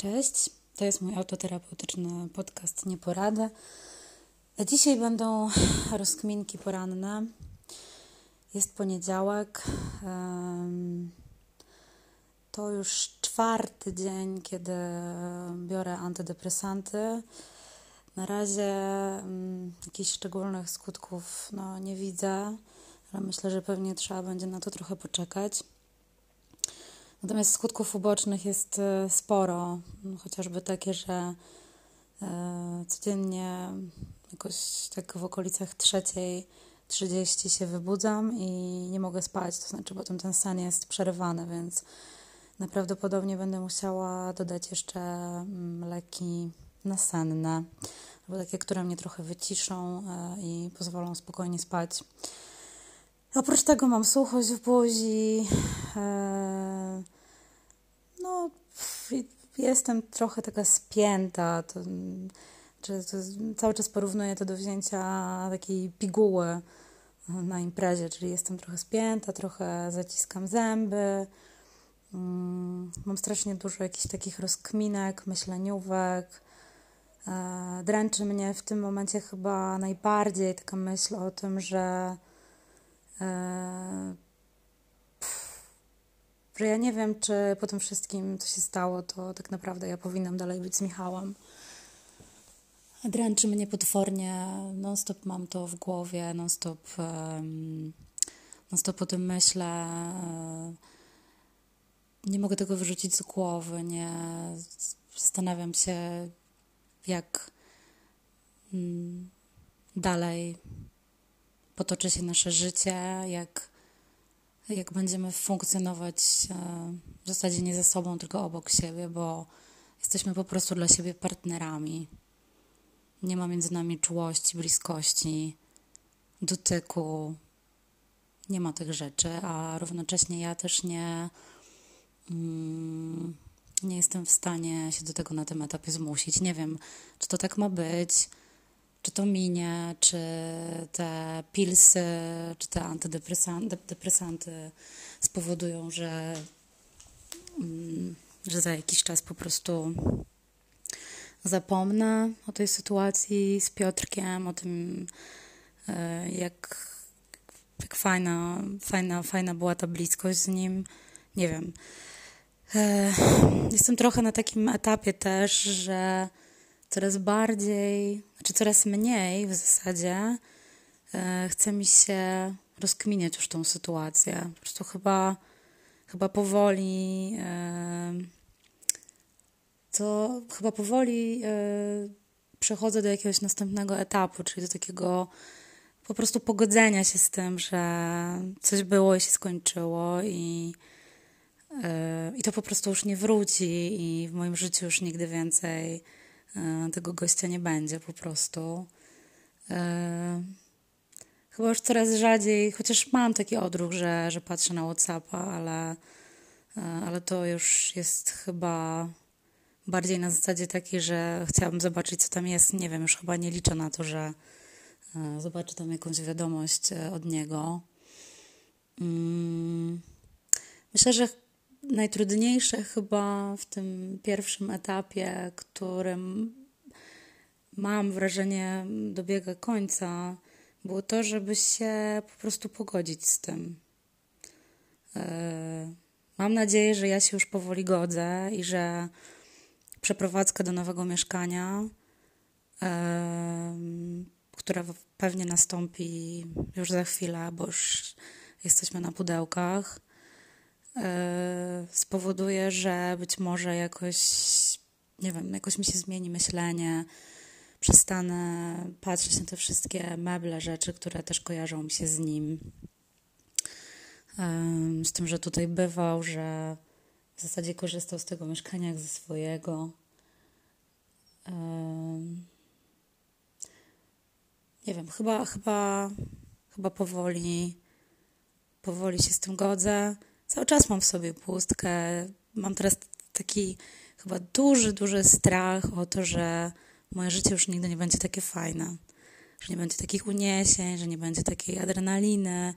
Cześć, to jest mój autoterapeutyczny podcast Nieporady. Dzisiaj będą rozkminki poranne. Jest poniedziałek. To już czwarty dzień, kiedy biorę antydepresanty. Na razie jakichś szczególnych skutków no, nie widzę, ale myślę, że pewnie trzeba będzie na to trochę poczekać. Natomiast skutków ubocznych jest e, sporo, chociażby takie, że e, codziennie jakoś tak w okolicach trzeciej 30 się wybudzam i nie mogę spać, to znaczy potem ten sen jest przerywany, więc najprawdopodobniej będę musiała dodać jeszcze mm, leki nasenne, albo takie, które mnie trochę wyciszą e, i pozwolą spokojnie spać. Oprócz tego mam suchość w buzi. E, no, jestem trochę taka spięta. To, to, cały czas porównuję to do wzięcia takiej piguły na imprezie, czyli jestem trochę spięta, trochę zaciskam zęby. Mm, mam strasznie dużo jakichś takich rozkminek, myśleniówek. E, dręczy mnie w tym momencie chyba najbardziej taka myśl o tym, że że ja nie wiem, czy po tym wszystkim, co się stało, to tak naprawdę ja powinnam dalej być z Michałem. Dręczy mnie potwornie, non-stop mam to w głowie, non-stop, um, non-stop o tym myślę. Nie mogę tego wyrzucić z głowy, nie zastanawiam się, jak um, dalej potoczy się nasze życie, jak, jak będziemy funkcjonować e, w zasadzie nie ze sobą, tylko obok siebie, bo jesteśmy po prostu dla siebie partnerami. Nie ma między nami czułości, bliskości, dotyku. Nie ma tych rzeczy, a równocześnie ja też nie, mm, nie jestem w stanie się do tego na tym etapie zmusić. Nie wiem, czy to tak ma być czy to minie, czy te pilsy, czy te antydepresanty spowodują, że, mm, że za jakiś czas po prostu zapomnę o tej sytuacji z Piotrkiem, o tym, e, jak, jak fajna, fajna, fajna była ta bliskość z nim. Nie wiem. E, jestem trochę na takim etapie też, że coraz bardziej, znaczy coraz mniej w zasadzie e, chce mi się rozkminiać już tą sytuację. Po prostu chyba, chyba powoli e, to chyba powoli e, przechodzę do jakiegoś następnego etapu, czyli do takiego po prostu pogodzenia się z tym, że coś było i się skończyło i, i to po prostu już nie wróci i w moim życiu już nigdy więcej E, tego gościa nie będzie po prostu. E, chyba już coraz rzadziej, chociaż mam taki odruch, że, że patrzę na WhatsAppa, ale, e, ale to już jest chyba bardziej na zasadzie takiej, że chciałabym zobaczyć, co tam jest. Nie wiem, już chyba nie liczę na to, że zobaczę tam jakąś wiadomość od niego. Mm, myślę, że najtrudniejsze chyba w tym pierwszym etapie, którym mam wrażenie dobiega końca, było to, żeby się po prostu pogodzić z tym. E, mam nadzieję, że ja się już powoli godzę i że przeprowadzka do nowego mieszkania, e, która pewnie nastąpi już za chwilę, bo już jesteśmy na pudełkach, spowoduje, że być może jakoś, nie wiem, jakoś mi się zmieni myślenie, przestanę patrzeć na te wszystkie meble, rzeczy, które też kojarzą mi się z nim. Z tym, że tutaj bywał, że w zasadzie korzystał z tego mieszkania jak ze swojego. Nie wiem, chyba, chyba, chyba powoli, powoli się z tym godzę cały czas mam w sobie pustkę. Mam teraz taki chyba duży, duży strach o to, że moje życie już nigdy nie będzie takie fajne. Że nie będzie takich uniesień, że nie będzie takiej adrenaliny,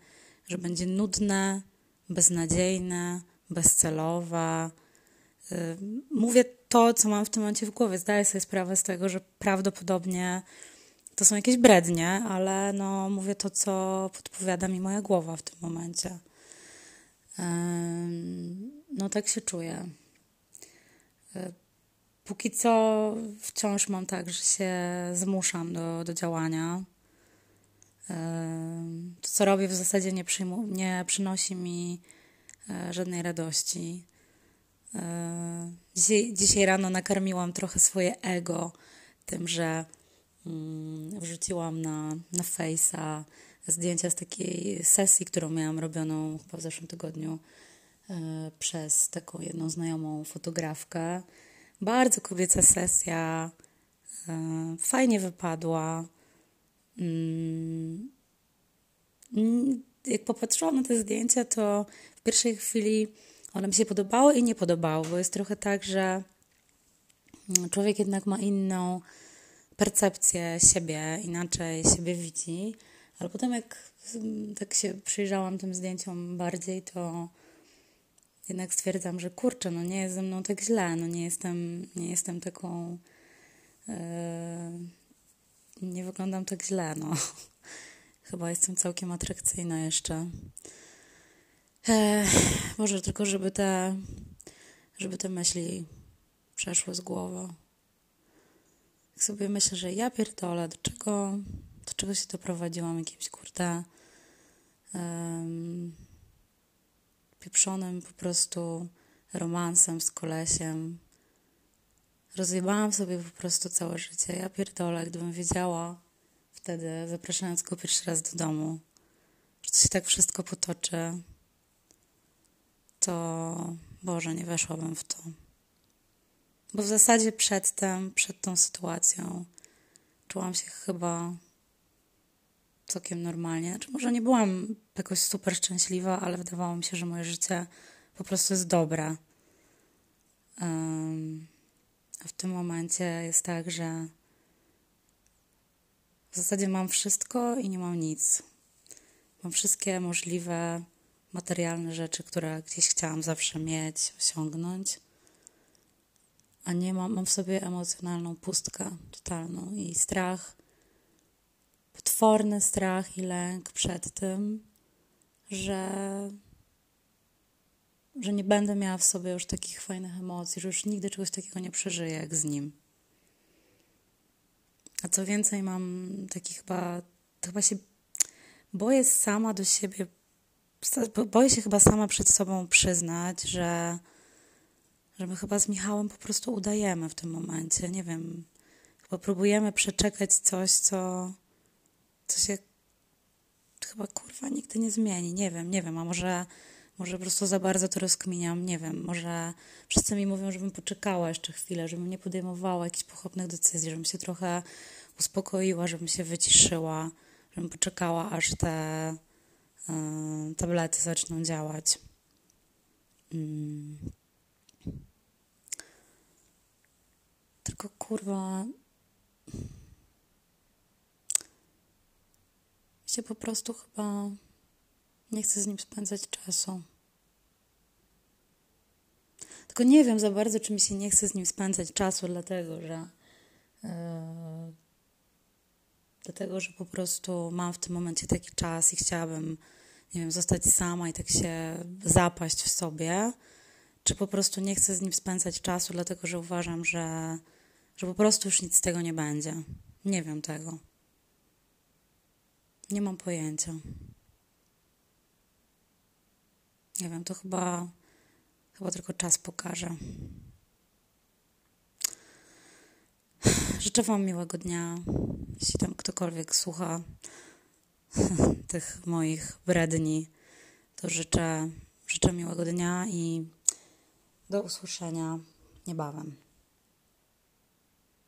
że będzie nudne, beznadziejne, bezcelowe. Y, mówię to, co mam w tym momencie w głowie. Zdaję sobie sprawę z tego, że prawdopodobnie to są jakieś brednie, ale no, mówię to, co podpowiada mi moja głowa w tym momencie. No, tak się czuję. E, póki co wciąż mam tak, że się zmuszam do, do działania. To, co robię, w zasadzie nie, przyjmu, nie przynosi mi e, żadnej radości. E, dzisiaj, dzisiaj rano nakarmiłam trochę swoje ego tym, że mm, wrzuciłam na, na Face'a zdjęcia z takiej sesji, którą miałam robioną chyba w zeszłym tygodniu e, przez taką jedną znajomą fotografkę. Bardzo kobieca sesja, fajnie wypadła. Mm, jak popatrzyłam na te zdjęcia, to w pierwszej chwili one mi się podobały i nie podobały, bo jest trochę tak, że mm, człowiek jednak ma inną percepcję siebie, inaczej siebie widzi, ale potem jak tak się przyjrzałam tym zdjęciom bardziej, to jednak stwierdzam, że kurczę, no nie jest ze mną tak źle, no nie jestem, nie jestem taką yy, nie wyglądam tak źle, no. Chyba jestem całkiem atrakcyjna jeszcze. Ech, może tylko, żeby te, żeby te myśli przeszły z głowy. Jak sobie myślę, że ja pierdolę, do czego, czego się doprowadziłam jakimś, kurde, um, pieprzonym po prostu romansem z kolesiem. Rozjebałam sobie po prostu całe życie. Ja pierdolę, gdybym wiedziała wtedy, zapraszając go pierwszy raz do domu, że to się tak wszystko potoczy, to Boże, nie weszłabym w to. Bo w zasadzie przedtem, przed tą sytuacją, czułam się chyba całkiem normalnie. Znaczy, może nie byłam jakoś super szczęśliwa, ale wydawało mi się, że moje życie po prostu jest dobre. Um, a w tym momencie jest tak, że w zasadzie mam wszystko i nie mam nic. Mam wszystkie możliwe materialne rzeczy, które gdzieś chciałam zawsze mieć, osiągnąć, a nie mam, mam w sobie emocjonalną pustkę totalną i strach, potworny strach i lęk przed tym, że, że nie będę miała w sobie już takich fajnych emocji, że już nigdy czegoś takiego nie przeżyję jak z nim. A co więcej, mam taki chyba, chyba się boję sama do siebie, boję się chyba sama przed sobą przyznać, że, że my chyba z Michałem po prostu udajemy w tym momencie. Nie wiem, chyba próbujemy przeczekać coś, co, co się chyba kurwa nigdy nie zmieni. Nie wiem, nie wiem, a może, może po prostu za bardzo to rozkminiam, nie wiem, może wszyscy mi mówią, żebym poczekała jeszcze chwilę, żebym nie podejmowała jakichś pochopnych decyzji, żebym się trochę uspokoiła, żebym się wyciszyła, żebym poczekała, aż te y, tablety zaczną działać. Mm. Tylko kurwa. Po prostu chyba nie chcę z nim spędzać czasu. Tylko nie wiem za bardzo, czy mi się nie chce z nim spędzać czasu, dlatego że yy, dlatego, że po prostu mam w tym momencie taki czas i chciałabym, nie wiem, zostać sama i tak się zapaść w sobie, czy po prostu nie chcę z nim spędzać czasu, dlatego że uważam, że, że po prostu już nic z tego nie będzie. Nie wiem tego. Nie mam pojęcia. Nie wiem, to chyba, chyba tylko czas pokaże. Życzę Wam miłego dnia. Jeśli tam ktokolwiek słucha tych moich bredni, to życzę, życzę miłego dnia i do usłyszenia niebawem.